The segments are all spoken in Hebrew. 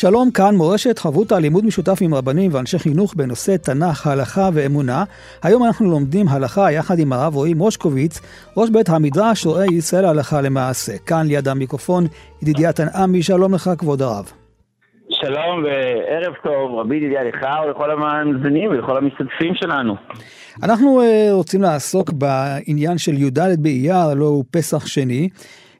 שלום, כאן מורשת חברותא לימוד משותף עם רבנים ואנשי חינוך בנושא תנ"ך, הלכה ואמונה. היום אנחנו לומדים הלכה יחד עם הרב רועי מושקוביץ, ראש בית המדרש רואה ישראל הלכה למעשה. כאן ליד המיקרופון ידידיה תנעמי, שלום לך כבוד הרב. שלום וערב טוב, רבי ידידיה לך ולכל המאזינים ולכל המשתתפים שלנו. אנחנו uh, רוצים לעסוק בעניין של י"ד באייר, הלוא הוא פסח שני.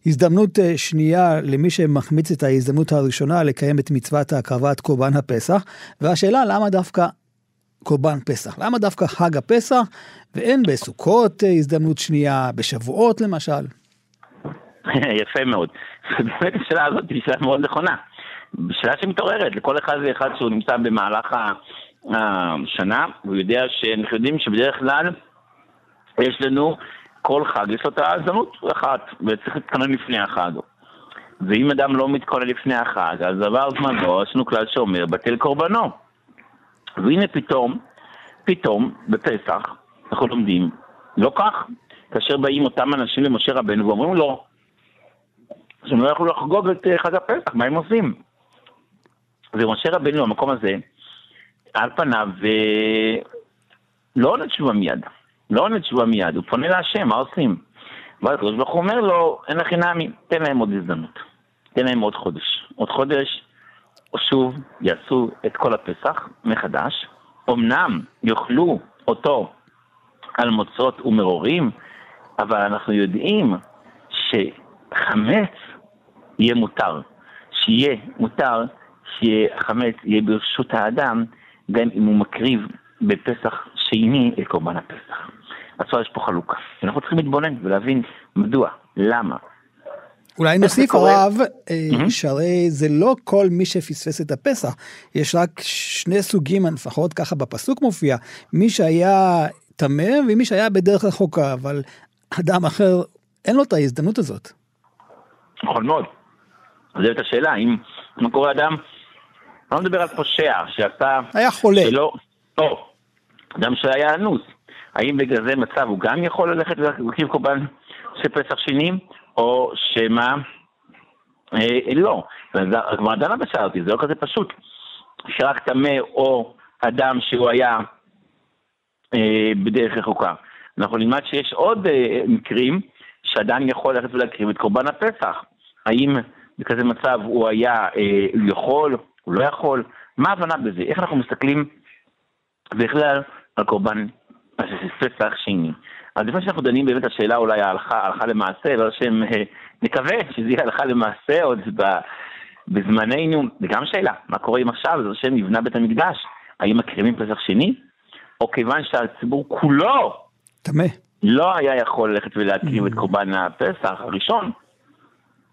הזדמנות אה, שנייה למי שמחמיץ את ההזדמנות הראשונה לקיים את מצוות הקרבת קורבן הפסח, והשאלה למה דווקא קורבן פסח? למה דווקא חג הפסח ואין בסוכות אה, הזדמנות שנייה, בשבועות למשל? יפה מאוד. באמת השאלה הזאת היא שאלה מאוד נכונה. שאלה שמתעוררת לכל אחד ואחד שהוא נמצא במהלך השנה, הוא יודע שאנחנו יודעים שבדרך כלל יש לנו כל חג יש לו את ההזדמנות אחת, וצריך להתכונן לפני החג. ואם אדם לא מתכונן לפני החג, אז עבר זמנו, יש לנו כלל שאומר, בטל קורבנו. והנה פתאום, פתאום, בפסח, אנחנו לומדים, לא כך. כאשר באים אותם אנשים למשה רבנו ואומרים לו, שהם לא יכלו לחגוג את אה, חג הפסח, מה הם עושים? ומשה רבנו במקום הזה, על פניו, אה, לא עונה תשובה מיד. לא עונה תשובה מיד, הוא פונה להשם, מה עושים? ואז הקדוש ברוך הוא אומר לו, אין הכי נמי, תן להם עוד הזדמנות. תן להם עוד חודש. עוד חודש, שוב, יעשו את כל הפסח מחדש. אמנם יאכלו אותו על מוצאות ומרורים, אבל אנחנו יודעים שחמץ יהיה מותר. שיהיה מותר, שחמץ יהיה ברשות האדם, גם אם הוא מקריב בפסח שני את קורבן הפסח. אז יש פה חלוקה. אנחנו צריכים להתבונן ולהבין מדוע, למה. אולי נוסיף הרב, אה, שהרי זה לא כל מי שפספס את הפסח, יש רק שני סוגים, לפחות ככה בפסוק מופיע, מי שהיה טמא ומי שהיה בדרך רחוקה, אבל אדם אחר, אין לו את ההזדמנות הזאת. נכון מאוד. זאת השאלה, אם, מה קורה אדם, אני לא מדבר על פושע, שעשה... היה חולה. שלא, או, אדם שהיה אנוס. האם בגלל זה מצב הוא גם יכול ללכת ולהקריב קורבן של פסח שני, או שמא אה, לא. הגמרא דנה בשאלה אותי, זה לא כזה פשוט. שרק טמא או אדם שהוא היה אה, בדרך רחוקה. אנחנו נלמד שיש עוד אה, מקרים שאדם יכול ללכת ולהקריב את קורבן הפסח. האם בכזה מצב הוא היה, אה, הוא יכול, הוא לא יכול? מה ההבנה בזה? איך אנחנו מסתכלים בכלל על קורבן פסח שני. אז לפני שאנחנו דנים באמת השאלה אולי ההלכה, ההלכה למעשה, לא שהם, אה, נקווה שזה יהיה הלכה למעשה עוד בזמננו, וגם שאלה, מה קורה אם עכשיו, זה השם נבנה בית המקדש, האם מקריבים פסח שני? או כיוון שהציבור כולו טמא. לא היה יכול ללכת ולהקריב את mm. קורבן הפסח הראשון,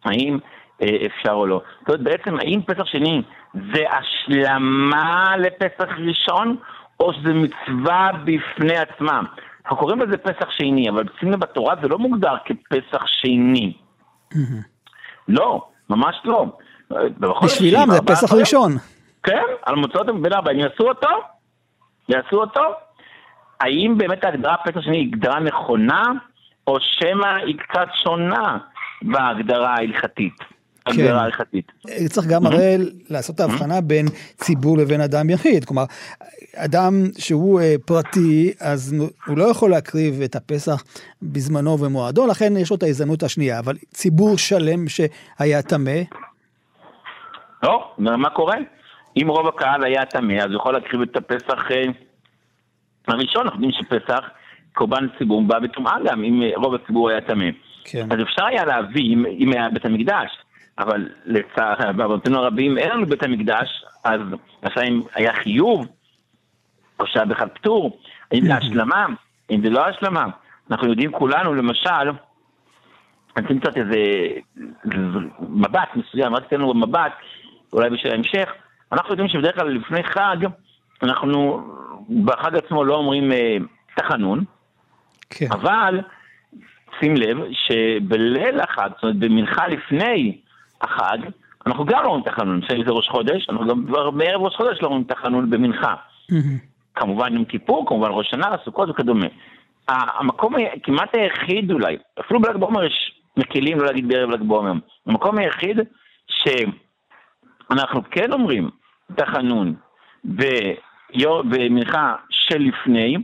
האם אה, אפשר או לא. זאת אומרת, בעצם האם פסח שני זה השלמה לפסח ראשון, או שזה מצווה בפני עצמה. אנחנו קוראים לזה פסח שני, אבל שים לב בתורה זה לא מוגדר כפסח שני. לא, ממש לא. בשבילם זה פסח ראשון. כן, על מוצאות בין ארבע, הם יעשו אותו? יעשו אותו? האם באמת ההגדרה פסח שני היא הגדרה נכונה, או שמא היא קצת שונה בהגדרה ההלכתית? הגדרה הלכתית. כן. צריך גם הרי לעשות את ההבחנה בין ציבור לבין אדם יחיד. כלומר, אדם שהוא אה, פרטי, אז הוא לא יכול להקריב את הפסח בזמנו ומועדו, לכן יש לו את ההזדמנות השנייה. אבל ציבור שלם שהיה טמא... לא, מה קורה? אם רוב הקהל היה טמא, אז הוא יכול להקריב את הפסח אה, הראשון. אנחנו יודעים שפסח, קורבן ציבור בא בטומאה גם, אם רוב הציבור היה טמא. כן. אז אפשר היה להביא, אם, אם היה בית המקדש, אבל לצער, בעוונותינו הרבים אין לנו בית המקדש, אז השאלה היה חיוב, או שהיה בכלל פטור, האם זה השלמה, אם זה לא השלמה. אנחנו יודעים כולנו, למשל, אני אתן קצת איזה מבט מסוים, רק אתן לנו מבט, אולי בשביל ההמשך, אנחנו יודעים שבדרך כלל לפני חג, אנחנו בחג עצמו לא אומרים אה, תחנון, כן. אבל שים לב שבליל החג, זאת אומרת במנחה לפני החג, אנחנו גם לא אומרים תחנון, אם זה ראש חודש, אנחנו גם כבר בערב ראש חודש לא אומרים תחנון במנחה. כמובן יום כיפור, כמובן ראש שנה, סוכות וכדומה. המקום כמעט היחיד אולי, אפילו בל"ג בעומר יש מקלים לא להגיד בערב ל"ג בעומר. המקום היחיד שאנחנו כן אומרים תחנון במנחה שלפני,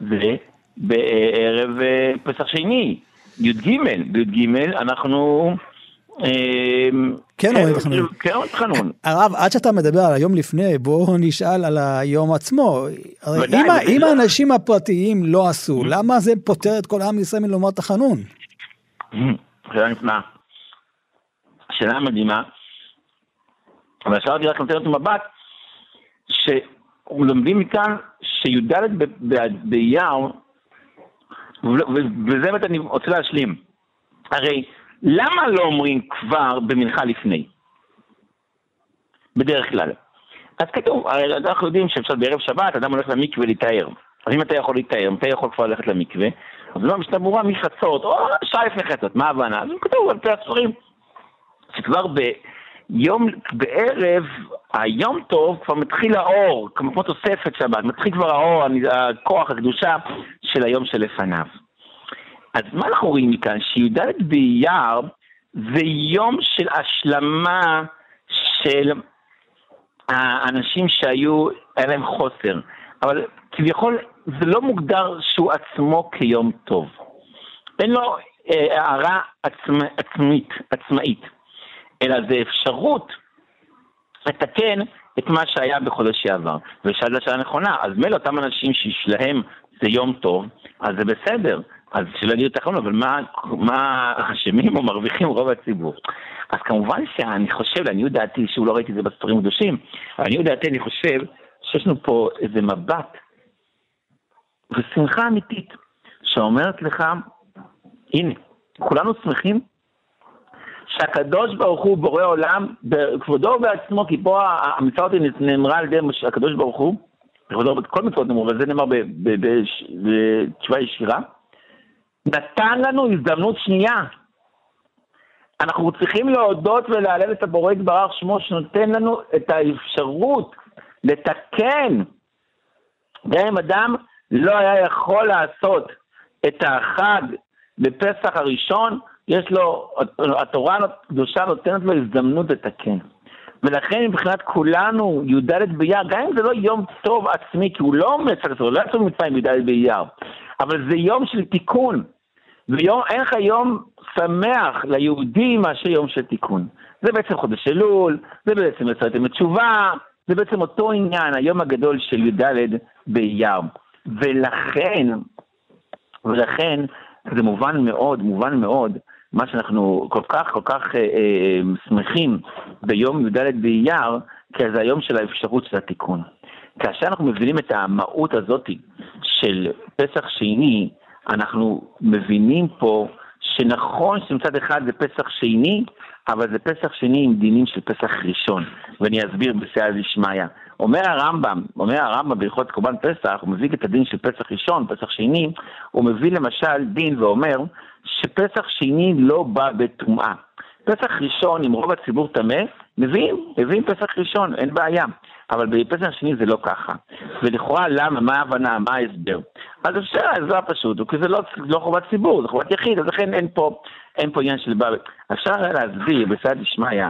זה בערב אה, פסח שני, י"ג, בי"ג אנחנו... אמ, כן אומרים תחנון. כן אומרים תחנון. הרב, עד שאתה מדבר על היום לפני, בואו נשאל על היום עצמו. אם האנשים הפרטיים לא עשו. למה זה פותר את כל עם ישראל מלומר תחנון? שאלה נפלאה. שאלה מדהימה. אבל אפשר רק לתת לנו מבט, שלומדים מכאן שי"ד באייר, וזה באמת אני רוצה להשלים. הרי למה לא אומרים כבר במנחה לפני? בדרך כלל. אז כתוב, אנחנו יודעים שאפשר בערב שבת, אדם הולך למקווה להתאר. אז אם אתה יכול להתאר, מתי יכול כבר ללכת למקווה? אז לא משנה ברורה מחצות, או שעה לפני חצות, מה ההבנה? אז כתוב על פי הספרים, שכבר ביום, בערב, היום טוב, כבר מתחיל האור, כמו תוספת שבת, מתחיל כבר האור, הכוח, הקדושה של היום שלפניו. אז מה אנחנו רואים מכאן? שי"ד באייר זה יום של השלמה של האנשים שהיו, היה להם חוסר. אבל כביכול זה לא מוגדר שהוא עצמו כיום טוב. אין לו אה, הערה עצמ, עצמית, עצמאית, אלא זה אפשרות לתקן את מה שהיה בחודש שעבר. ושאלת שאלה נכונה, אז מילא אותם אנשים שיש זה יום טוב, אז זה בסדר. אז שלא יגידו את החלום, אבל מה, אשמים או מרוויחים רוב הציבור? אז כמובן שאני חושב, לעניות דעתי, שוב לא ראיתי את זה בספרים קדושים, לעניות דעתי אני חושב שיש לנו פה איזה מבט ושמחה אמיתית, שאומרת לך, הנה, כולנו שמחים שהקדוש ברוך הוא בורא עולם, בכבודו ובעצמו, כי פה המצוות נאמרה על ידי הקדוש ברוך הוא, בכבודו, כל מצוות נאמרו, אבל זה נאמר בתשובה ישירה, נתן לנו הזדמנות שנייה. אנחנו צריכים להודות ולהלל את הבורא יתברך שמו, שנותן לנו את האפשרות לתקן. גם אם אדם לא היה יכול לעשות את החג בפסח הראשון, יש לו, התורה הקדושה נותנת לו הזדמנות לתקן. ולכן מבחינת כולנו, י"ד באייר, גם אם זה לא יום טוב עצמי, כי הוא לא עומד, הוא לא יצא ממצרים י"ד באייר, אבל זה יום של תיקון. ואין לך יום שמח ליהודי מאשר יום של תיקון. זה בעצם חודש אלול, זה בעצם יצאתם לתשובה, זה בעצם אותו עניין, היום הגדול של י"ד באייר. ולכן, ולכן זה מובן מאוד, מובן מאוד, מה שאנחנו כל כך כל כך אה, אה, שמחים ביום י"ד באייר, כי זה היום של האפשרות של התיקון. כאשר אנחנו מבינים את המהות הזאת של פסח שני, אנחנו מבינים פה שנכון שמצד אחד זה פסח שני, אבל זה פסח שני עם דינים של פסח ראשון, ואני אסביר בסייע דשמיא. אומר הרמב"ם, אומר הרמב"ם בהלכות קורבן פסח, הוא מביא את הדין של פסח ראשון, פסח שני, הוא מביא למשל דין ואומר שפסח שני לא בא בטומאה. פסח ראשון, אם רוב הציבור טמא, מביאים, מביאים פסח ראשון, אין בעיה. אבל בפסח שני זה לא ככה. ולכאורה למה, מה ההבנה, מה ההסבר? אז אפשר, ההסבר הפשוט הוא כי זה לא, לא חובת ציבור, זה חובת יחיד, אז לכן אין פה, אין פה עניין של בבא. אפשר להסביר בסייעת דשמיא,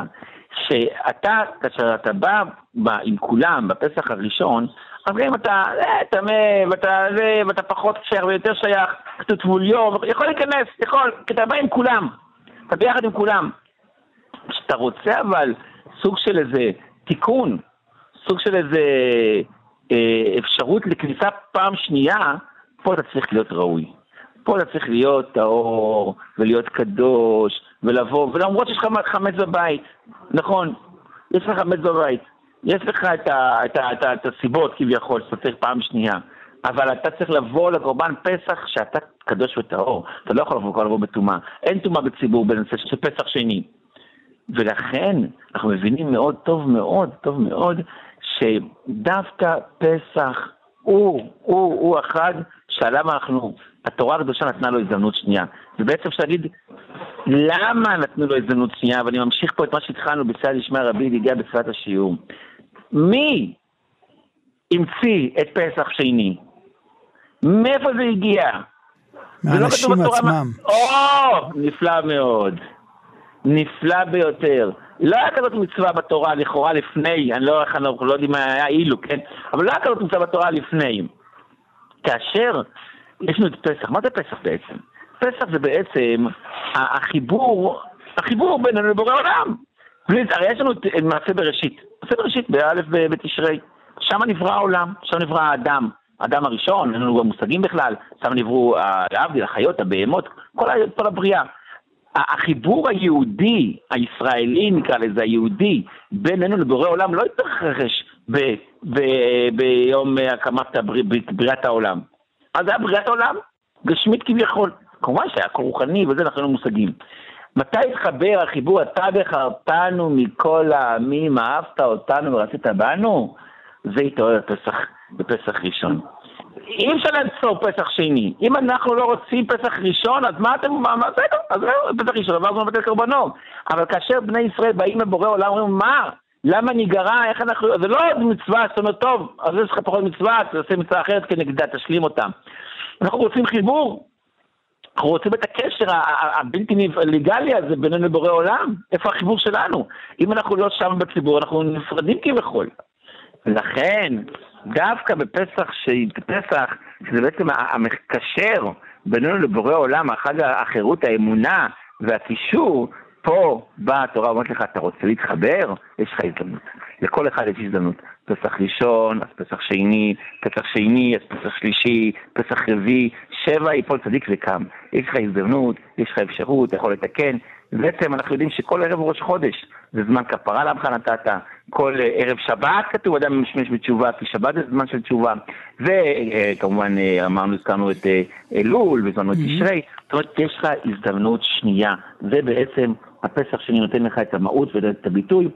שאתה, כאשר אתה בא, בא עם כולם בפסח הראשון, אז גם אם אתה אה, טמא, ואתה, ואתה פחות שייך ויותר שייך, כתוב יום, יכול להיכנס, יכול, כי אתה בא עם כולם, אתה ביחד עם כולם. כשאתה רוצה אבל סוג של איזה תיקון, סוג של איזה אה, אפשרות לכניסה פעם שנייה, פה אתה צריך להיות ראוי. פה אתה צריך להיות טהור, ולהיות קדוש, ולבוא, ולמרות שיש לך חמץ בבית, נכון, יש לך חמץ בבית, יש לך את, ה, את, ה, את, ה, את הסיבות כביכול שאתה צריך פעם שנייה, אבל אתה צריך לבוא לקורבן פסח שאתה קדוש וטהור. אתה לא יכול לבוא, לבוא בטומאה. אין טומאה בציבור בנושא של פסח שני. ולכן אנחנו מבינים מאוד טוב מאוד, טוב מאוד, שדווקא פסח הוא, הוא, הוא אחד שעליו אנחנו, התורה הקדושה נתנה לו הזדמנות שנייה. ובעצם אפשר להגיד, למה נתנו לו הזדמנות שנייה? ואני ממשיך פה את מה שהתחלנו בסייע לשמע רבי, הגיע בתחילת השיעור. מי המציא את פסח שני? מאיפה זה הגיע? מהאנשים עצמם. או, נפלא מאוד. נפלא ביותר. לא היה כזאת מצווה בתורה לכאורה לפני, אני לא, אנחנו לא יודעים מה היה אילו, כן? אבל לא היה כזאת מצווה בתורה לפני. כאשר יש לנו את פסח, מה זה פסח בעצם? פסח זה בעצם החיבור, החיבור בינינו לבורא עולם. הרי יש לנו את מעשה בראשית, מעשה בראשית באלף בתשרי, שם נברא העולם, שם נברא האדם, האדם הראשון, אין לנו גם מושגים בכלל, שם נבראו, להבדיל, החיות, הבהמות, כל, כל הבריאה. החיבור היהודי, הישראלי נקרא לזה, היהודי, בינינו לבורא עולם לא התרחש ב- ב- ביום הקמת בריאת העולם. אז היה בריאת העולם, גשמית כביכול. כמובן שהיה רוחני וזה, אנחנו לא מושגים. מתי התחבר החיבור, אתה בחרתנו מכל העמים, אהבת אותנו ורצית בנו? זה התעורר בפסח, בפסח ראשון. אי אפשר לעצור פסח שני. אם אנחנו לא רוצים פסח ראשון, אז מה אתם, בסדר, אז זהו, פסח ראשון, עברנו לבטל קורבנות. אבל כאשר בני ישראל באים לבורא עולם, אומרים, מה? למה ניגרע? איך אנחנו... זה לא עוד מצווה, זאת אומרת, טוב, אז יש לך פחות מצווה, תעשה מצווה אחרת כנגדה, תשלים אותה. אנחנו רוצים חיבור. אנחנו רוצים את הקשר הבלתי לגלי הזה בינינו לבורא עולם. איפה החיבור שלנו? אם אנחנו לא שם בציבור, אנחנו נפרדים כביכול. לכן, דווקא בפסח, בפסח, שזה בעצם המקשר בינינו לבורא עולם, החג החירות, האמונה והקישור, פה באה התורה ואומרת לך, אתה רוצה להתחבר? יש לך הזדמנות. לכל אחד יש הזדמנות. פסח ראשון, אז פסח שני, פסח שני, אז פסח שלישי, פסח רביעי, שבע יפול צדיק וקם. יש לך הזדמנות, יש לך אפשרות, אתה יכול לתקן. בעצם אנחנו יודעים שכל ערב ראש חודש זה זמן כפרה לעמך נתת, כל ערב שבת כתוב אדם משמש בתשובה, כי שבת זה זמן של תשובה. וכמובן אמרנו, הזכרנו את אלול, והזמנו את תשרי, זאת אומרת, יש לך הזדמנות שנייה. זה בעצם הפסח שאני נותן לך את המהות ואת הביטוי,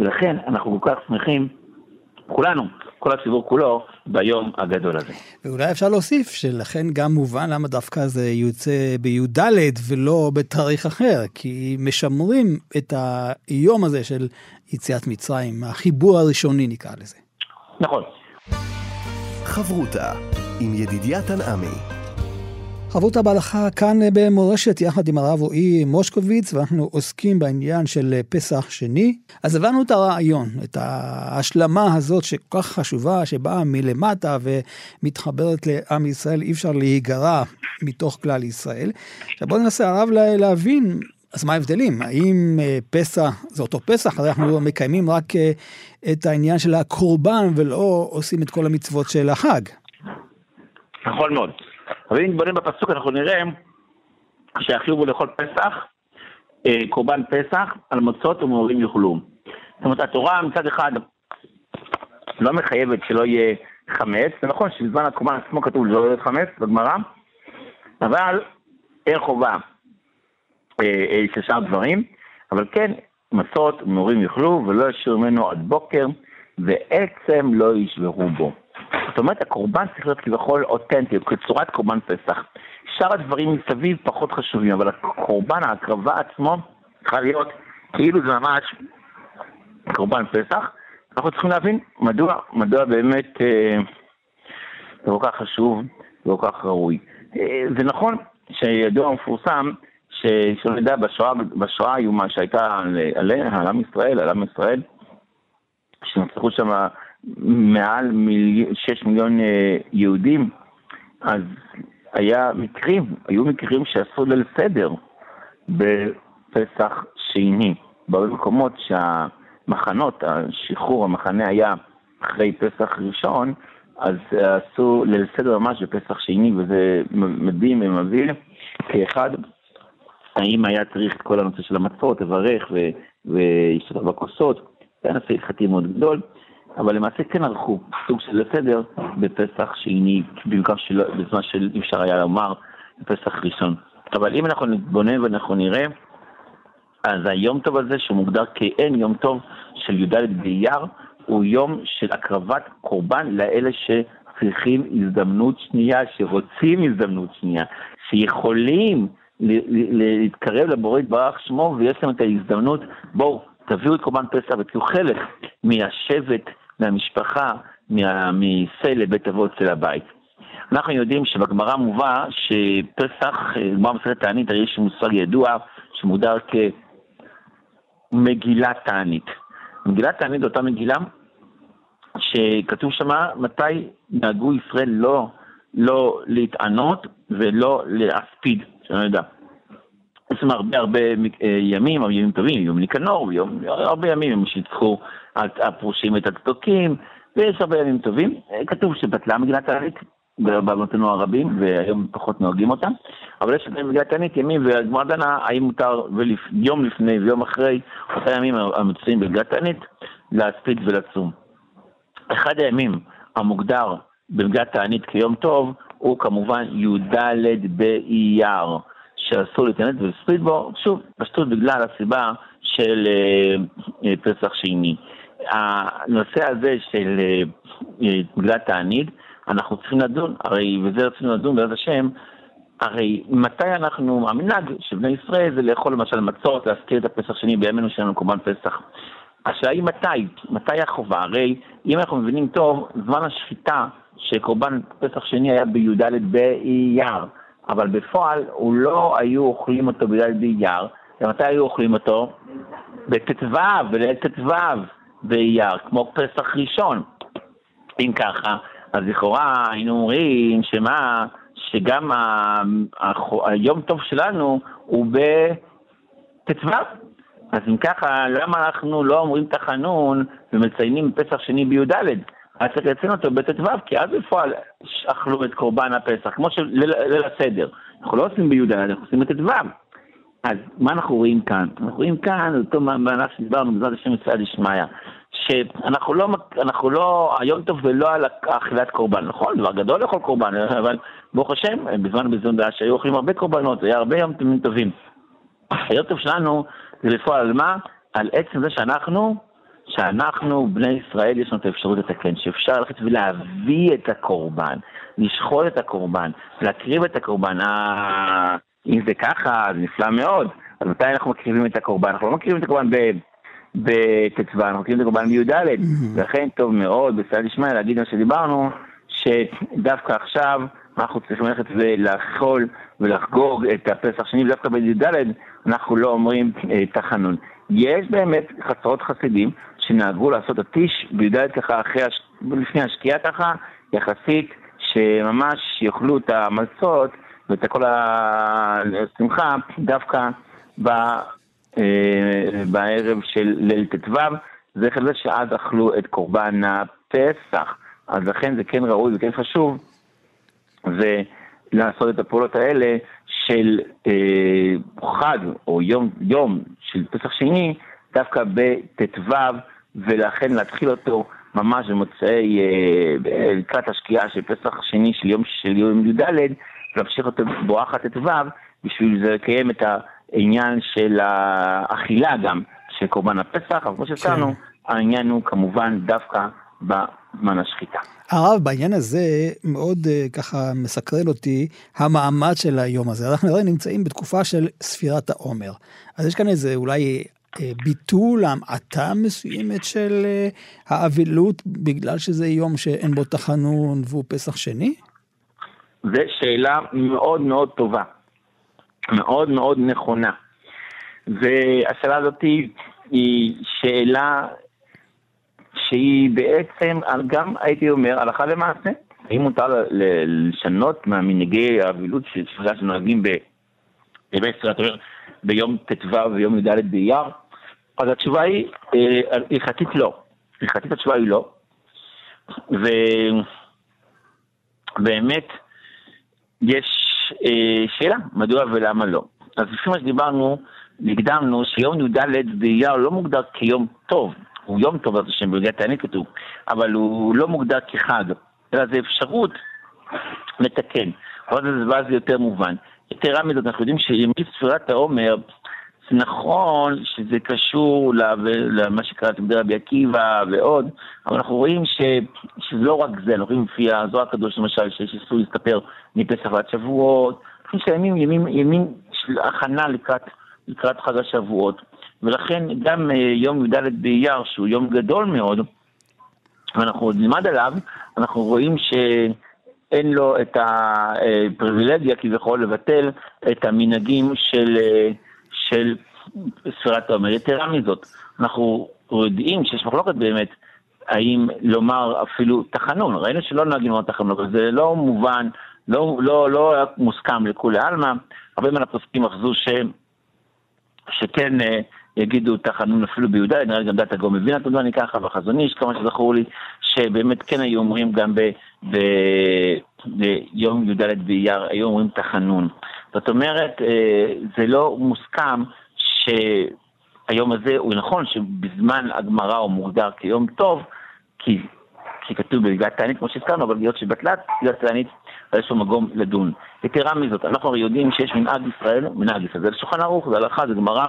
ולכן אנחנו כל כך שמחים, כולנו, כל הציבור כולו, ביום הגדול הזה. ואולי אפשר להוסיף שלכן גם מובן למה דווקא זה יוצא בי"ד ולא בתאריך אחר, כי משמרים את היום הזה של יציאת מצרים, החיבור הראשוני נקרא לזה. נכון. חברותה עם ידידיה תנעמי חברותה בהלכה כאן במורשת יחד עם הרב רועי מושקוביץ ואנחנו עוסקים בעניין של פסח שני. אז הבנו את הרעיון, את ההשלמה הזאת שכל כך חשובה, שבאה מלמטה ומתחברת לעם ישראל, אי אפשר להיגרע מתוך כלל ישראל. עכשיו בואו ננסה הרב להבין אז מה ההבדלים? האם פסח זה אותו פסח? הרי אנחנו מקיימים רק את העניין של הקורבן ולא עושים את כל המצוות של החג. נכון מאוד. אבל אם נתבונן בפסוק אנחנו נראה שהחיוב הוא לאכול פסח, אה, קורבן פסח, על מצות ומעורים יאכלו. זאת אומרת, התורה מצד אחד לא מחייבת שלא יהיה חמץ, זה נכון שבזמן הקורבן עצמו כתוב לא יהיה חמץ בגמרא, אבל אין חובה אה, אה, של שאר דברים, אבל כן, מצות ומעורים יאכלו ולא ישאירו ממנו עד בוקר, ועצם לא ישברו בו. זאת אומרת, הקורבן צריך להיות כביכול אותנטי, כצורת קורבן פסח. שאר הדברים מסביב פחות חשובים, אבל הקורבן, ההקרבה עצמו, צריכה להיות כאילו זה ממש קורבן פסח. אנחנו צריכים להבין מדוע, מדוע באמת אה, זה כל כך חשוב וכל כך ראוי. אה, זה נכון שידוע מפורסם, שלא נדע, בשואה, בשואה האיומה שהייתה עלינו, על עם ישראל, על עם ישראל, שנרצחו שם מעל מיל... 6 מיליון אה, יהודים, אז היה מקרים, היו מקרים שעשו ליל סדר בפסח שני. בהרבה מקומות שהמחנות, השחרור, המחנה היה אחרי פסח ראשון, אז עשו ליל סדר ממש בפסח שני, וזה מדהים ומביא כאחד, האם היה צריך את כל הנושא של המצות, לברך ולהשתתף בכוסות, זה היה נושא הלכתי מאוד גדול. אבל למעשה כן ערכו סוג של סדר בפסח שני, במקום שלא, בזמן שאי אפשר היה לומר בפסח ראשון. אבל אם אנחנו נתבונן ואנחנו נראה, אז היום טוב הזה, שהוא מוגדר כאין יום טוב של י"ד באייר, הוא יום של הקרבת קורבן לאלה שצריכים הזדמנות שנייה, שרוצים הזדמנות שנייה, שיכולים להתקרב לבורא יתברך שמו, ויש להם את ההזדמנות, בואו, תביאו את קורבן פסח ותהיו חלק מהשבט, מהמשפחה, מסה לבית אבות של הבית. אנחנו יודעים שבגמרא מובא שפסח, גמרא מסכת תענית, הרי יש מושג ידוע שמוגדר כמגילת תענית. מגילת תענית אותה מגילה שכתוב שמה מתי נהגו ישראל לא, לא להתענות ולא להספיד, שאני לא יודע. שם הרבה הרבה אה, ימים, ימים טובים, יום ניקנור, יום, הרבה ימים הם שיצחו הפרושים את הצדוקים, ויש הרבה ימים טובים. אה, כתוב שבטלה מגילת תענית בעוונותינו הרבים, והיום פחות נוהגים אותם, אבל יש מגילת תענית ימים, והגמרא דנה האם מותר. יום לפני ויום אחרי אותם ימים המצויים במגילת תענית, להספיד ולצום. אחד הימים המוגדר במגילת תענית כיום טוב, הוא כמובן י"ד באייר. שאסור להתענת ולספיד בו, שוב, פשטות בגלל הסיבה של אה, אה, פסח שני. הנושא הזה של אה, בגלל תענית, אנחנו צריכים לדון, הרי, וזה רצינו לדון בעזרת השם, הרי מתי אנחנו, המנהג של בני ישראל זה לאכול למשל מצות, להזכיר את הפסח שני בימינו שלנו קורבן פסח. השאלה היא מתי, מתי החובה? הרי אם אנחנו מבינים טוב, זמן השחיטה של קורבן פסח שני היה בי"ד באייר. אבל בפועל הוא לא היו אוכלים אותו בגלל באייר, ומתי היו אוכלים אותו? בט"ו, בליל ט"ו באייר, כמו פסח ראשון. אם ככה, אז לכאורה היינו אומרים שמה, שגם ה... היום טוב שלנו הוא בט"ו. אז אם ככה, למה אנחנו לא אומרים תחנון ומציינים פסח שני בי"ד? היה צריך לציין אותו בט"ו, כי אז בפועל אכלו את קורבן הפסח, כמו של הסדר. אנחנו לא עושים בי"ד, אנחנו עושים בט"ו. אז מה אנחנו רואים כאן? אנחנו רואים כאן, אותו מהלך שדיברנו, בעזרת השם מצווה דשמיא, שאנחנו לא, אנחנו לא, היום טוב ולא על אכילת קורבן, נכון? דבר גדול לאכול קורבן, אבל ברוך השם, בזמן בזמן דעה שהיו אוכלים הרבה קורבנות, היה הרבה יום טובים. היום טוב שלנו זה לפועל על מה? על עצם זה שאנחנו שאנחנו, בני ישראל, יש לנו את האפשרות לתקן, שאפשר ללכת ולהביא את הקורבן, לשחול את הקורבן, להקריב את הקורבן. אה, אם זה ככה, זה נפלא מאוד. אז מתי אנחנו מקריבים את הקורבן? אנחנו לא מקריבים את הקורבן בט"ו, אנחנו מקריבים את הקורבן בי"ד. ולכן טוב מאוד, בסייעת דשמיא, להגיד מה שדיברנו, שדווקא עכשיו אנחנו צריכים ללכת ולאכול ולחגוג את הפסח שני, ודווקא בי"ד אנחנו לא אומרים אה, תחנון. יש באמת חצרות חסידים שנהגו לעשות הטיש בי"ד ככה אחרי, הש... לפני השקיעה ככה, יחסית, שממש יאכלו את המצות ואת כל השמחה דווקא ב... אה, בערב של ליל ט"ו, זה חלק שאז אכלו את קורבן הפסח. אז לכן זה כן ראוי וכן חשוב, ולעשות את הפעולות האלה של אה, חג או יום, יום של פסח שני, דווקא בט"ו ולכן להתחיל אותו ממש במוצאי, אה, לקראת השקיעה של פסח שני של יום, של יום י"ד, ולהמשיך אותו בואכה ט"ו, בשביל זה לקיים את העניין של האכילה גם, של קורבן הפסח, אבל כמו שהצענו, כן. העניין הוא כמובן דווקא בזמן השחיטה. הרב, בעניין הזה מאוד uh, ככה מסקרן אותי המעמד של היום הזה. אנחנו הרי נמצאים בתקופה של ספירת העומר. אז יש כאן איזה אולי אה, ביטול המעטה מסוימת של אה, האבלות בגלל שזה יום שאין בו תחנון והוא פסח שני? זו שאלה מאוד מאוד טובה, מאוד מאוד נכונה. והשאלה הזאת היא שאלה שהיא בעצם גם, הייתי אומר, הלכה למעשה. האם מותר לשנות מהמנהגי האבילות שנוהגים בימי ספירת ביום ט"ו ויום י"ד באייר? אז התשובה היא, אה, הלכתית לא. הלכתית התשובה היא לא. ובאמת, יש אה, שאלה, מדוע ולמה לא. אז לפי מה שדיברנו, הקדמנו שיום י"ד באייר לא מוגדר כיום טוב, הוא יום טוב, בעזרת השם, ברגע תענית כתוב, אבל הוא לא מוגדר כחג, אלא זה אפשרות לתקן. אבל זה יותר מובן. יתרה מזאת, אנחנו יודעים שימי ספירת העומר, זה נכון שזה קשור למה שקרה תלמידי רבי עקיבא ועוד, אבל אנחנו רואים ש, שזה לא רק זה, אנחנו רואים לפי הזוהר הקדוש למשל, שיש איסור להסתפר מפסח ועד שבועות, אנחנו שהימים ימים, ימים של הכנה לקראת, לקראת חג השבועות, ולכן גם uh, יום י"ד באייר, שהוא יום גדול מאוד, ואנחנו עוד נלמד עליו, אנחנו רואים ש... אין לו את הפריבילגיה כביכול לבטל את המנהגים של, של ספירת העומר. יתרה מזאת, אנחנו יודעים שיש מחלוקת באמת האם לומר אפילו תחנון, ראינו שלא נוהגים לומר תחנון, אבל זה לא מובן, לא, לא, לא מוסכם לכולי עלמא, הרבה מן הפוסקים אחזו ש, שכן אה, יגידו תחנון אפילו ביהודה, נראה לי גם דעת הגאון התודה אני ככה, והחזון איש, כמה שזכור לי, שבאמת כן היו אומרים גם ב, ב, ביום י"ד באייר, היו אומרים תחנון. זאת אומרת, אה, זה לא מוסכם שהיום הזה הוא נכון שבזמן הגמרא הוא מוגדר כיום טוב, כי, כי כתוב בגלל תענית כמו שהזכרנו, אבל בגלל שבטלת, בגלל תענית, יש לו מקום לדון. יתרה מזאת, אנחנו הרי יודעים שיש מנהג ישראל, מנהג ישראל, זה לשולחן ערוך, זה הלכה, זה גמרא,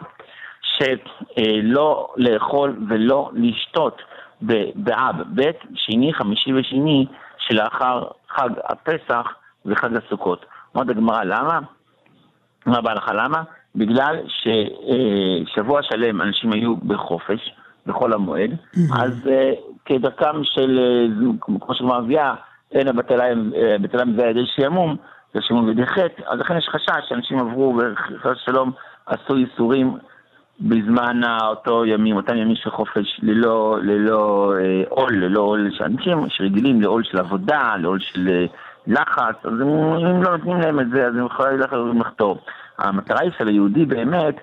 שלא לאכול ולא לשתות באב, ב', שני, חמישי ושני, שלאחר חג הפסח וחג הסוכות. אומרת הגמרא, למה? מה בהלכה למה? בגלל ששבוע שלם אנשים היו בחופש, בחול המועד, אז אה, כדרכם של, אה, כמו שכבר מביאה, אין הבטליים זה ידי שעמום, זה שעמום בידי חטא, אז לכן יש חשש שאנשים עברו וחס שלום עשו ייסורים בזמן אותו ימים, אותם ימים של חופש, ללא, ללא אה, עול, ללא עול שאנשים שרגילים לעול של עבודה, לעול של לחץ, אז אם, אם לא נותנים להם את זה, אז הם יכולים ללכת ולחתור. המטרה היא של היהודי באמת,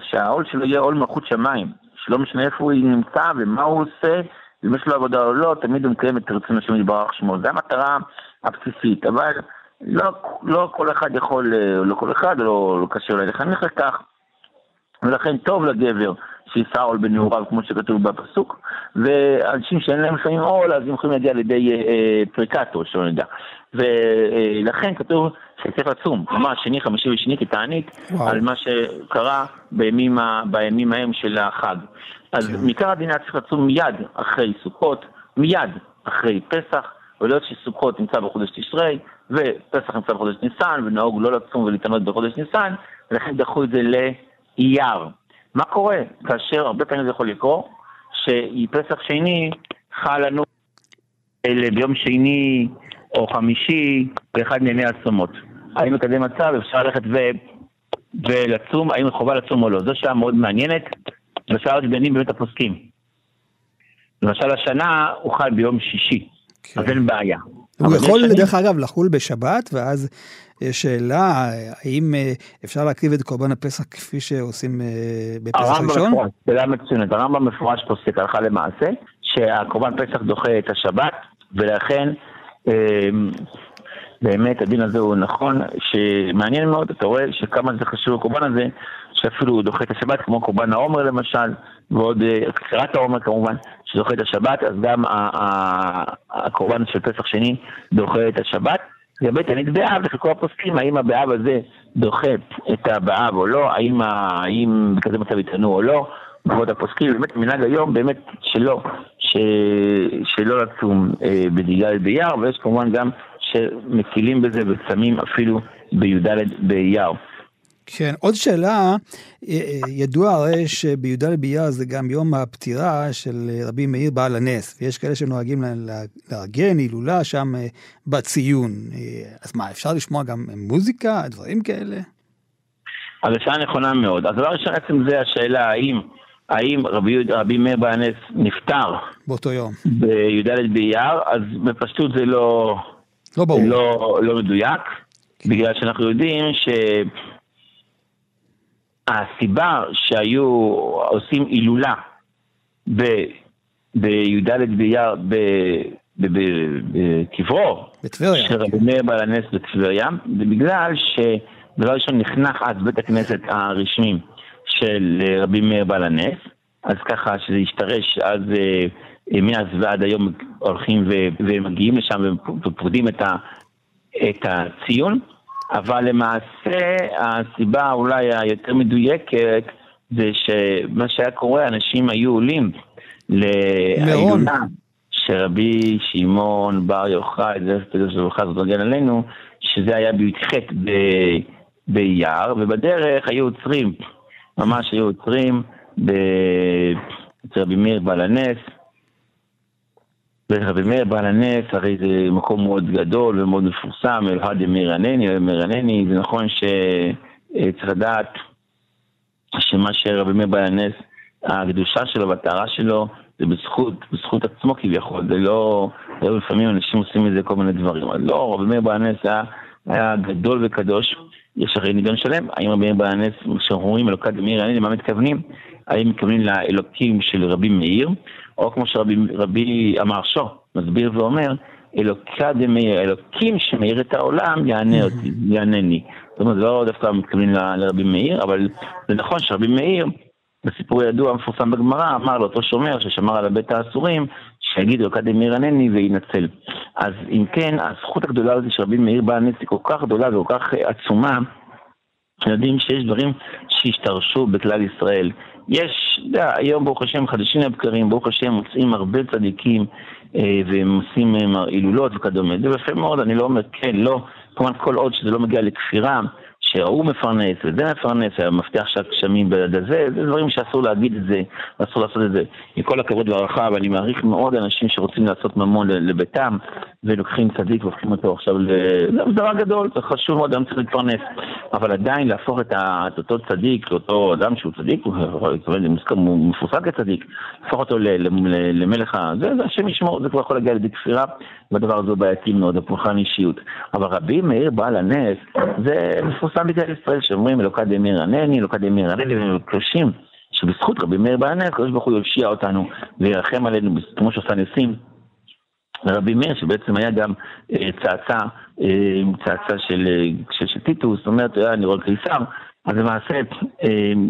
שהעול שלו יהיה עול מלכות שמיים, שלא משנה איפה הוא נמצא ומה הוא עושה, אם יש לו עבודה או לא, תמיד הוא מקיים את רצון השם יתברך שמו. זו המטרה הבסיסית, אבל לא, לא כל אחד יכול, לא כל אחד, לא, לא קשה אולי לחנך לכך, ולכן טוב לגבר שיישא עול בנעוריו, כמו שכתוב בפסוק, ואנשים שאין להם לפעמים עול, אז הם יכולים להגיע לידי אה, אה, פריקטו, שלא נדע. ולכן כתוב שצריך לצום, ממש שני, חמישי ושני כתענית, על מה שקרה בימים, בימים ההם של החג. אז כן. מעיקר הדין היה צריך לצום מיד אחרי סוכות, מיד אחרי פסח, ולהיות שסוכות נמצא בחודש תשרי, ופסח נמצא בחודש ניסן, ונהוג לא לצום ולהתענות בחודש ניסן, ולכן דחו את זה לאייר. מה קורה כאשר הרבה פעמים זה יכול לקרות, שפסח שני חל לנו ביום שני או חמישי באחד מימי הצומות. האם מקדם מצב אפשר ללכת ו... ולצום, האם חובה לצום או לא. זו שאלה מאוד מעניינת, ושאלה עוד דנים באמת הפוסקים. למשל השנה הוא חל ביום שישי, כן. אז אין בעיה. הוא יכול, דרך אגב, לחול בשבת, ואז יש שאלה, האם אה, אפשר להקריב את קורבן הפסח כפי שעושים אה, בפסח ראשון? הרמב"ם מפורש, שאלה מצוינת, הרמב"ם מפורש פוסק הלכה למעשה, שהקורבן פסח דוחה את השבת, ולכן אמ, באמת הדין הזה הוא נכון, שמעניין מאוד, אתה רואה שכמה זה חשוב הקורבן הזה, שאפילו הוא דוחה את השבת, כמו קורבן העומר למשל, ועוד קצירת אה, העומר כמובן, שדוחה את השבת, אז גם הקורבן של פסח שני דוחה את השבת. לגבי תענית באב, לחלקו הפוסקים, האם הבאב הזה דוחה את הבאב או לא, האם, בכזה מצב יטענו או לא, כבוד הפוסקים, באמת מנהג היום באמת שלא. שלא לצום אה, בדיגל באייר, ויש כמובן גם שמקילים בזה ושמים אפילו בי"ד באייר. כן, עוד שאלה, אה, אה, ידוע הרי שבי"ד באייר זה גם יום הפטירה של רבי מאיר בעל הנס, ויש כאלה שנוהגים לארגן הילולה שם אה, בציון. אז מה, אפשר לשמוע גם מוזיקה, דברים כאלה? אז השאלה נכונה מאוד. אז דבר ראשון, עצם זה השאלה האם האם רבי, רבי מאיר בענס נפטר באותו יום בי"ד באייר, אז בפשטות זה לא, לא, ברור. לא, לא מדויק, כן. בגלל שאנחנו יודעים שהסיבה שהיו עושים הילולה בי"ד באייר בקברו של רבי מאיר בעל הנס בטבריה, זה בגלל שדבר ראשון נחנך אז בית הכנסת הרשמי של אה, רבי מאיר בעל הנס, אז ככה שזה השתרש, אז מאז ועד היום הולכים ומגיעים לשם ה, את הציון, אבל למעשה הסיבה אולי היותר מדויקת זה שמה שהיה קורה, אנשים היו עולים להילולה שרבי שמעון בר יוחאי, זה קדוש לברכה, זאת מגן עלינו, שזה היה בי"ח באייר, ובדרך היו עוצרים, ממש היו עוצרים אצל רבי מאיר בעל הנס. ורבי מאיר בעל הנס, הרי זה מקום מאוד גדול ומאוד מפורסם, אלהד מירנני, מירנני, זה נכון שצריך לדעת שמה שרבי מאיר בעל הנס, הקדושה שלו והטהרה שלו, זה בזכות, בזכות עצמו כביכול, זה לא, לא לפעמים אנשים עושים מזה כל מיני דברים, אז לא, רבי מאיר בעל הנס היה, היה גדול וקדוש, יש הרי נידון שלם, האם רבי מאיר בעל הנס, כשאנחנו אומרים אלוקת מירנני, למה מתכוונים? האם מתכוונים לאלוקים של רבי מאיר, או כמו שרבי המהרשו מסביר ואומר, אלוקה דמאיר, אלוקים שמאיר את העולם, יענה אותי, יענני. זאת אומרת, לא דווקא מתכוונים לרבי מאיר, אבל זה נכון שרבי מאיר, בסיפור הידוע המפורסם בגמרא, אמר לאותו שומר ששמר על הבית האסורים, שיגיד אלוקה דמאיר ענני וינצל. אז אם כן, הזכות הגדולה הזאת של רבי מאיר בעל נס היא כל כך גדולה וכל כך עצומה, יודעים שיש דברים שהשתרשו בכלל ישראל. יש, יודע, היום ברוך השם חדשים לבקרים, ברוך השם מוצאים הרבה צדיקים אה, והם עושים אה, הילולות וכדומה. זה יפה מאוד, אני לא אומר כן, לא, כמובן כל עוד שזה לא מגיע לכפירה, שההוא מפרנס וזה מפרנס, המפתח של הגשמים ביד הזה, זה דברים שאסור להגיד את זה, אסור לעשות את זה. עם כל הכבוד והערכה, ואני מעריך מאוד אנשים שרוצים לעשות ממון לביתם, ולוקחים צדיק והופכים אותו עכשיו ל... זה דבר גדול, זה חשוב מאוד, אדם צריך להתפרנס. אבל עדיין להפוך את, ה... את אותו צדיק, לאותו אדם שהוא צדיק, הוא מפורסם כצדיק, להפוך אותו ל... למלך ה... זה, זה השם ישמור, זה כבר יכול להגיע לידי כפירה, והדבר הזה בעייתי מאוד, הפולחן אישיות. אבל רבי מאיר בעל הנס, זה מפורסם בגלל ישראל, שאומרים אלוקא דמיר ענני, אלוקא דמיר ענני, והם קדושים, שבזכות רבי מאיר בעל הנס, הקדוש ברוך הוא יושיע אותנו וירחם עלינו, כמו שעושה ניסים. רבי מאיר, שבעצם היה גם אה, צאצא, אה, צאצא של, אה, של, של טיטוס, זאת אומרת, היה נראה קיסר, אז למעשה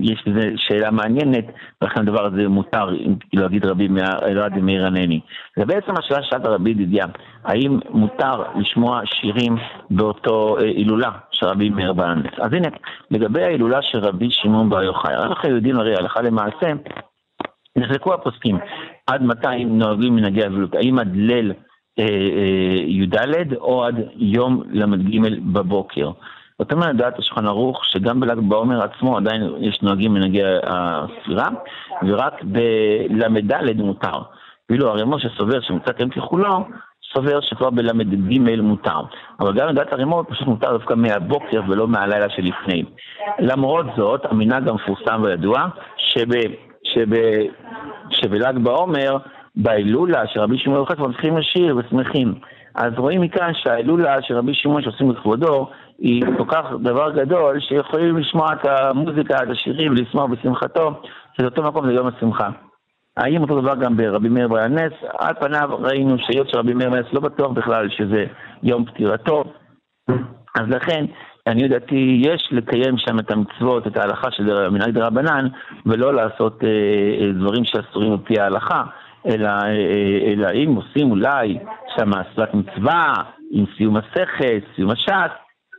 יש בזה שאלה מעניינת, ולכן הדבר הזה מותר, אם להגיד רבי רבי מאיר ענני. זה בעצם השאלה ששאלת רבי ידידיה, האם מותר לשמוע שירים באותו הילולה של רבי מאיר בענס? אז הנה, לגבי ההילולה של רבי שמעון בר יוחאי, אנחנו יודעים הרי הלכה למעשה, נחלקו הפוסקים, עד מתי נוהגים מנהגי אבלות, האם עד ליל אה, אה, י"ד או עד יום ל"ג בבוקר. זאת אומרת, דעת השולחן ערוך שגם בל"ג בעומר עצמו עדיין יש נוהגים מנהגי הספירה, ורק בל"ד מותר. ואילו הרי משה סובר שמצד יום ככולו, סובר שכבר בל"ג מותר. אבל גם לדעת הרימות פשוט מותר דווקא מהבוקר ולא מהלילה שלפני. למרות זאת, המנהג המפורסם וידוע, שב, שב, שבל"ג בעומר, בהילולה של רבי שמעון יוחד מתחילים לשיר ושמחים. אז רואים מכאן שההילולה של רבי שמעון שעושים לכבודו, היא כל כך דבר גדול, שיכולים לשמוע את המוזיקה, את השירים ולשמוח בשמחתו, שזה אותו מקום זה יום השמחה. האם אותו דבר גם ברבי מאיר בעל הנס? על פניו ראינו שהיות שרבי מאיר בעל הנס לא בטוח בכלל שזה יום פטירתו, אז לכן, אני יודעתי, יש לקיים שם את המצוות, את ההלכה של מנהג דרבנן, ולא לעשות אה, אה, דברים שאסורים על פי ההלכה, אלא, אה, אה, אלא אם עושים אולי שם אסלת מצווה, עם סיום מסכת, סיום הש"ס,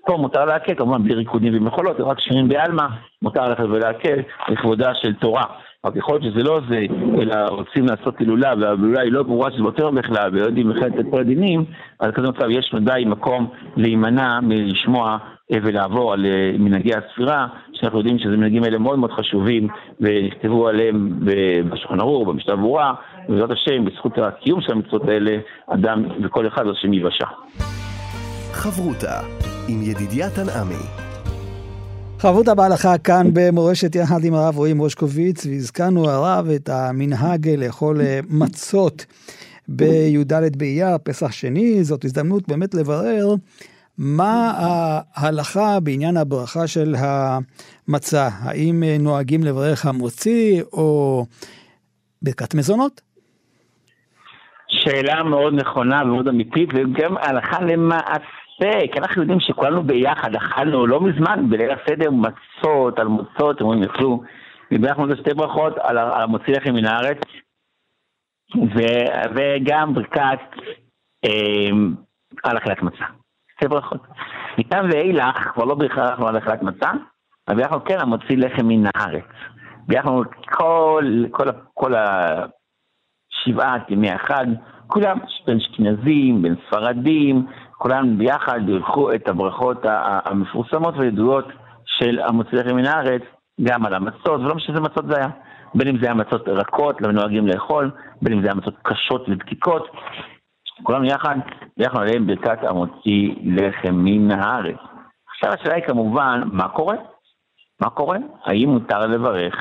פה מותר להקל, כמובן בלי ריקודים ומחולות, רק שירים בעלמא, מותר ללכת ולהקל לכבודה של תורה. רק יכול להיות שזה לא זה, אלא רוצים לעשות הילולה, וההילולה היא לא ברורה שזה יותר בכלל, ולא יודעים בכלל את כל הדינים, אז כזה מצב יש ודאי מקום להימנע מלשמוע אה, ולעבור על אה, מנהגי הספירה, שאנחנו יודעים שזה מנהגים האלה מאוד מאוד חשובים, ונכתבו עליהם בשולחן ערוך, במשנה ברורה, ובעזרת השם, בזכות הקיום של המצוות האלה, אדם וכל אחד השם ייוושע. חברותה עם ידידיה תנעמי. חברותה בהלכה כאן במורשת יחד עם הרב רועי מושקוביץ, והזכרנו הרב את המנהג לאכול אה, מצות בי"ד באייר, פסח שני, זאת הזדמנות באמת לברר מה ההלכה בעניין הברכה של המצה. האם אה, נוהגים לברך המוציא או ברכת מזונות? שאלה מאוד נכונה ומאוד אמיתית, וגם הלכה למעשה. יפה, כי אנחנו יודעים שכולנו ביחד אכלנו לא מזמן בליל הסדר מצות, על מוצות, הם אומרים, יאכלו ובירכנו את שתי ברכות על המוציא לחם מן הארץ, וגם ברכת אה, על אכילת מצה. שתי ברכות. מכאן ואילך, כבר לא בירכנו על אכילת מצה, אבל בירכנו כן המוציא לחם מן הארץ. בירכנו כל, כל, כל השבעת ימי החג, כולם, בין אשכנזים, בין ספרדים, כולם ביחד בירכו את הברכות המפורסמות והידועות של המוציא לחם מן הארץ, גם על המצות, ולא משנה איזה מצות זה היה. בין אם זה היה מצות רכות, לא נוהגים לאכול, בין אם זה היה מצות קשות ודקיקות. כולנו יחד, ביחד עליהם ברכת המוציא לחם מן הארץ. עכשיו השאלה היא כמובן, מה קורה? מה קורה? האם מותר לברך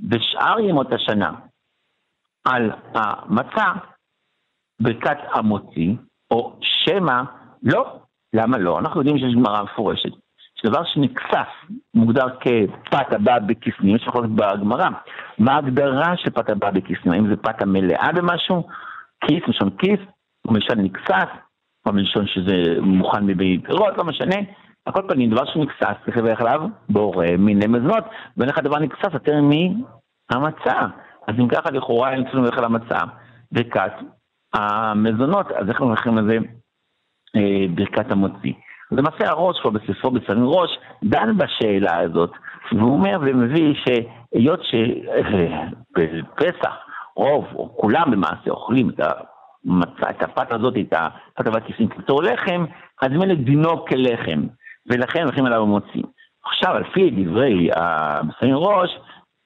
בשאר ימות השנה על המצה ברכת המוציא, או שמא לא? למה לא? אנחנו יודעים שיש גמרא מפורשת. שדבר שנכסף מוגדר כפת הבא בכיסנים, יש להיות בגמרא. מה ההגדרה של פת הבא בכיסנים? האם זה פת המלאה במשהו? כיס, מלשון כיס, או מלשון נכסף, או מלשון שזה מוכן מבית פירות, לא משנה. על כל פנים, דבר שנכסף, צריך לברך עליו בורא מיני מזונות, ואין לך דבר נכסף יותר מהמצה. אז אם ככה, לכאורה, אין צריכים לברך על המצה, וכת המזונות, אז איך אנחנו הולכים לזה ברכת המוציא? למעשה הראש כבר בספרו בצלם ראש דן בשאלה הזאת, והוא אומר ומביא שהיות שבפסח רוב או כולם למעשה אוכלים את המצה, את הפת הזאת, את הפת הבת כיסים כתור לחם, אז מילא דינו כלחם, ולכן הולכים עליו ומוצאים. עכשיו, על פי דברי הבשרים ראש,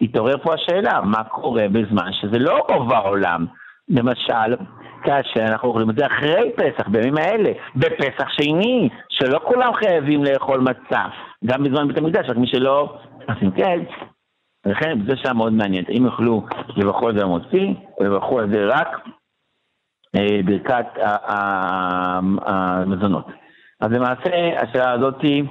התעורר פה השאלה, מה קורה בזמן שזה לא רוב העולם? למשל, כאשר אנחנו אוכלים את זה אחרי פסח, בימים האלה, בפסח שני, שלא כולם חייבים לאכול מצה, גם בזמן בית המקדש, רק מי שלא, אם כן, לכן זה שעה מאוד מעניינת, אם יוכלו לברכו על זה המוציא, או לברכו על זה רק אה, ברכת המזונות. אז למעשה, השאלה הזאתי,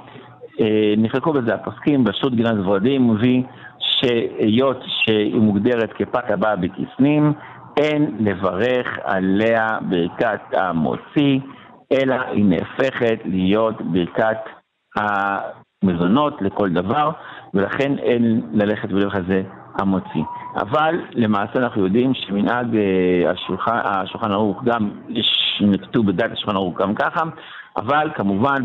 אה, נחלקו בזה הפוסקים, בשו"ת גלעד ורדים מביא שהיות שהיא מוגדרת כפת הבאה בכיסנים, אין לברך עליה ברכת המוציא, אלא היא נהפכת להיות ברכת המזונות לכל דבר, ולכן אין ללכת ולברך על זה המוציא. אבל למעשה אנחנו יודעים שמנהג אה, השולחן, ערוך גם, נקטו בדת השולחן ערוך גם ככה, אבל כמובן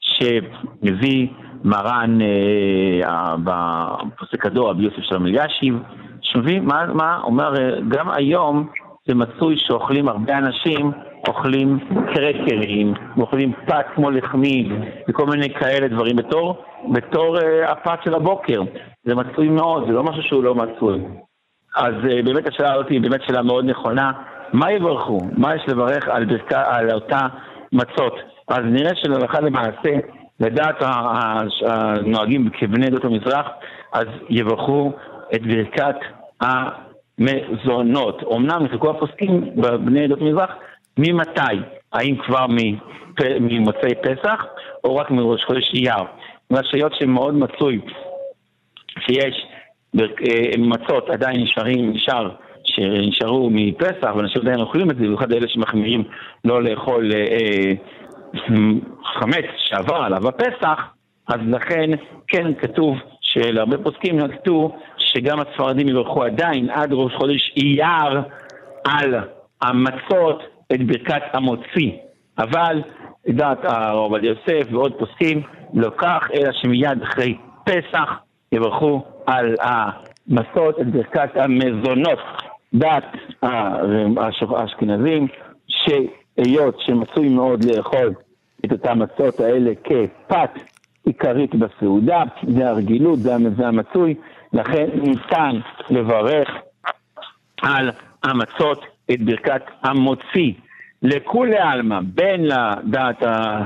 שמביא מרן אה, בפוסק הדור, רבי יוסף שלום אלישיב, שמבין מה, מה אומר, אה, גם היום זה מצוי שאוכלים הרבה אנשים, אוכלים קרקרים, אוכלים פת כמו לחמי וכל מיני כאלה דברים בתור, בתור uh, הפת של הבוקר. זה מצוי מאוד, זה לא משהו שהוא לא מצוי. אז uh, באמת השאלה הזאת היא באמת שאלה מאוד נכונה. מה יברכו? מה יש לברך על, ברכה, על אותה מצות? אז נראה שלהלכה למעשה, לדעת הנוהגים כבני עדות המזרח, אז יברכו את ברכת המזונות. אמנם נחלקו הפוסקים בבני עדות מזרח, ממתי? האם כבר ממוצאי פסח, או רק מראש חודש אייר? והשאלות שמאוד מצוי שיש אה, מצות עדיין נשארים, נשאר, שנשארו מפסח, ואנשים עדיין אוכלים את זה, במיוחד אלה שמחמירים לא לאכול אה, אה חמץ שעבר עליו הפסח, אז לכן כן כתוב שלהרבה פוסקים נקטו שגם הספרדים יברכו עדיין עד ראש חודש אייר על המצות את ברכת המוציא. אבל לדעת הרב עובדיה יוסף ועוד פוסקים לא כך, אלא שמיד אחרי פסח יברכו על המסות את ברכת המזונות. דעת האשכנזים, שהיות שמצוי מאוד לאכול את אותן מסות האלה כפת עיקרית בסעודה, זה הרגילות, זה המצוי, לכן ניתן לברך על המצות את ברכת המוציא. לכולי עלמא, בין לדעת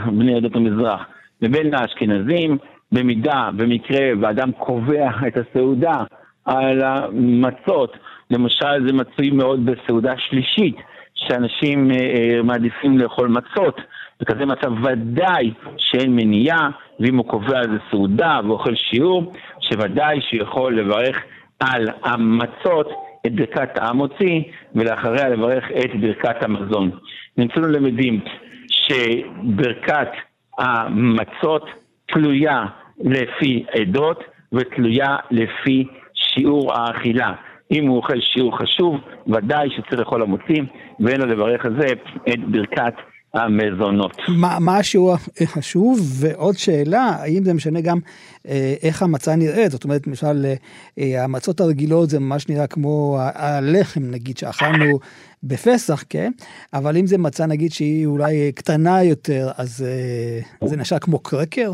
בני עדות המזרח ובין לאשכנזים, במידה, במקרה, ואדם קובע את הסעודה על המצות, למשל זה מצוי מאוד בסעודה שלישית, שאנשים אה, אה מעדיפים לאכול מצות, בכזה מצב ודאי שאין מניעה, ואם הוא קובע על זה סעודה ואוכל שיעור, שוודאי שיכול לברך על המצות את ברכת המוציא, ולאחריה לברך את ברכת המזון. נמצאנו למדים שברכת המצות תלויה לפי עדות ותלויה לפי שיעור האכילה. אם הוא אוכל שיעור חשוב, ודאי שצריך לאכול המוציא, ואין לו לברך על זה את ברכת המזונות. מה, מה השיעור החשוב? ועוד שאלה, האם זה משנה גם אה, איך המצה נראית? זאת אומרת, למשל, אה, המצות הרגילות זה ממש נראה כמו הלחם, נגיד, שאכלנו בפסח, כן? אבל אם זה מצה, נגיד, שהיא אולי קטנה יותר, אז אה, זה נשאר כמו קרקר?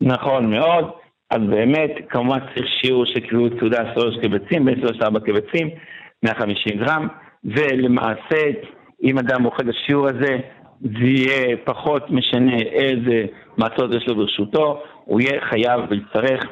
נכון מאוד. אז באמת, כמובן צריך שיעור של כאילו סעודה שלוש קבצים, בין שלוש לארבע קבצים, 150 גרם, ולמעשה, אם אדם אוכל את השיעור הזה, זה יהיה פחות משנה איזה מצות יש לו ברשותו, הוא יהיה חייב ויצטרך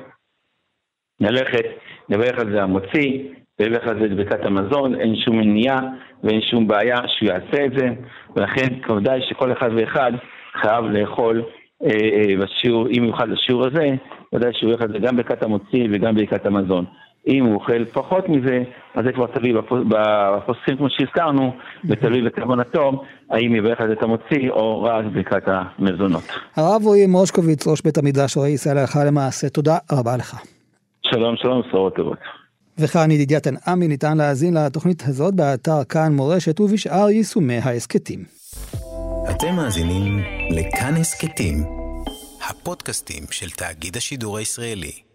ללכת, לברך על זה המוציא, לברך על זה את ברכת המזון, אין שום מניעה ואין שום בעיה שהוא יעשה את זה, ולכן כמובן שכל אחד ואחד חייב לאכול אה, אה, בשיעור, אם יוכל לשיעור הזה, ודאי שהוא יוכל את זה גם ברכת המוציא וגם ברכת המזון. אם הוא אוכל פחות מזה, אז זה כבר תלוי בפוסקים כמו שהזכרנו, ותלוי בכוונתו, האם יברך על זה את המוציא או רק ברכת המזונות. הרב רועי מושקוביץ, ראש בית המדרש רועי ישראל הלכה למעשה, תודה רבה לך. שלום, שלום, בשורות טובות. וכאן ידידיה תנעמי ניתן להאזין לתוכנית הזאת באתר כאן מורשת ובשאר יישומי ההסכתים. אתם מאזינים לכאן הסכתים, הפודקאסטים של תאגיד השידור הישראלי.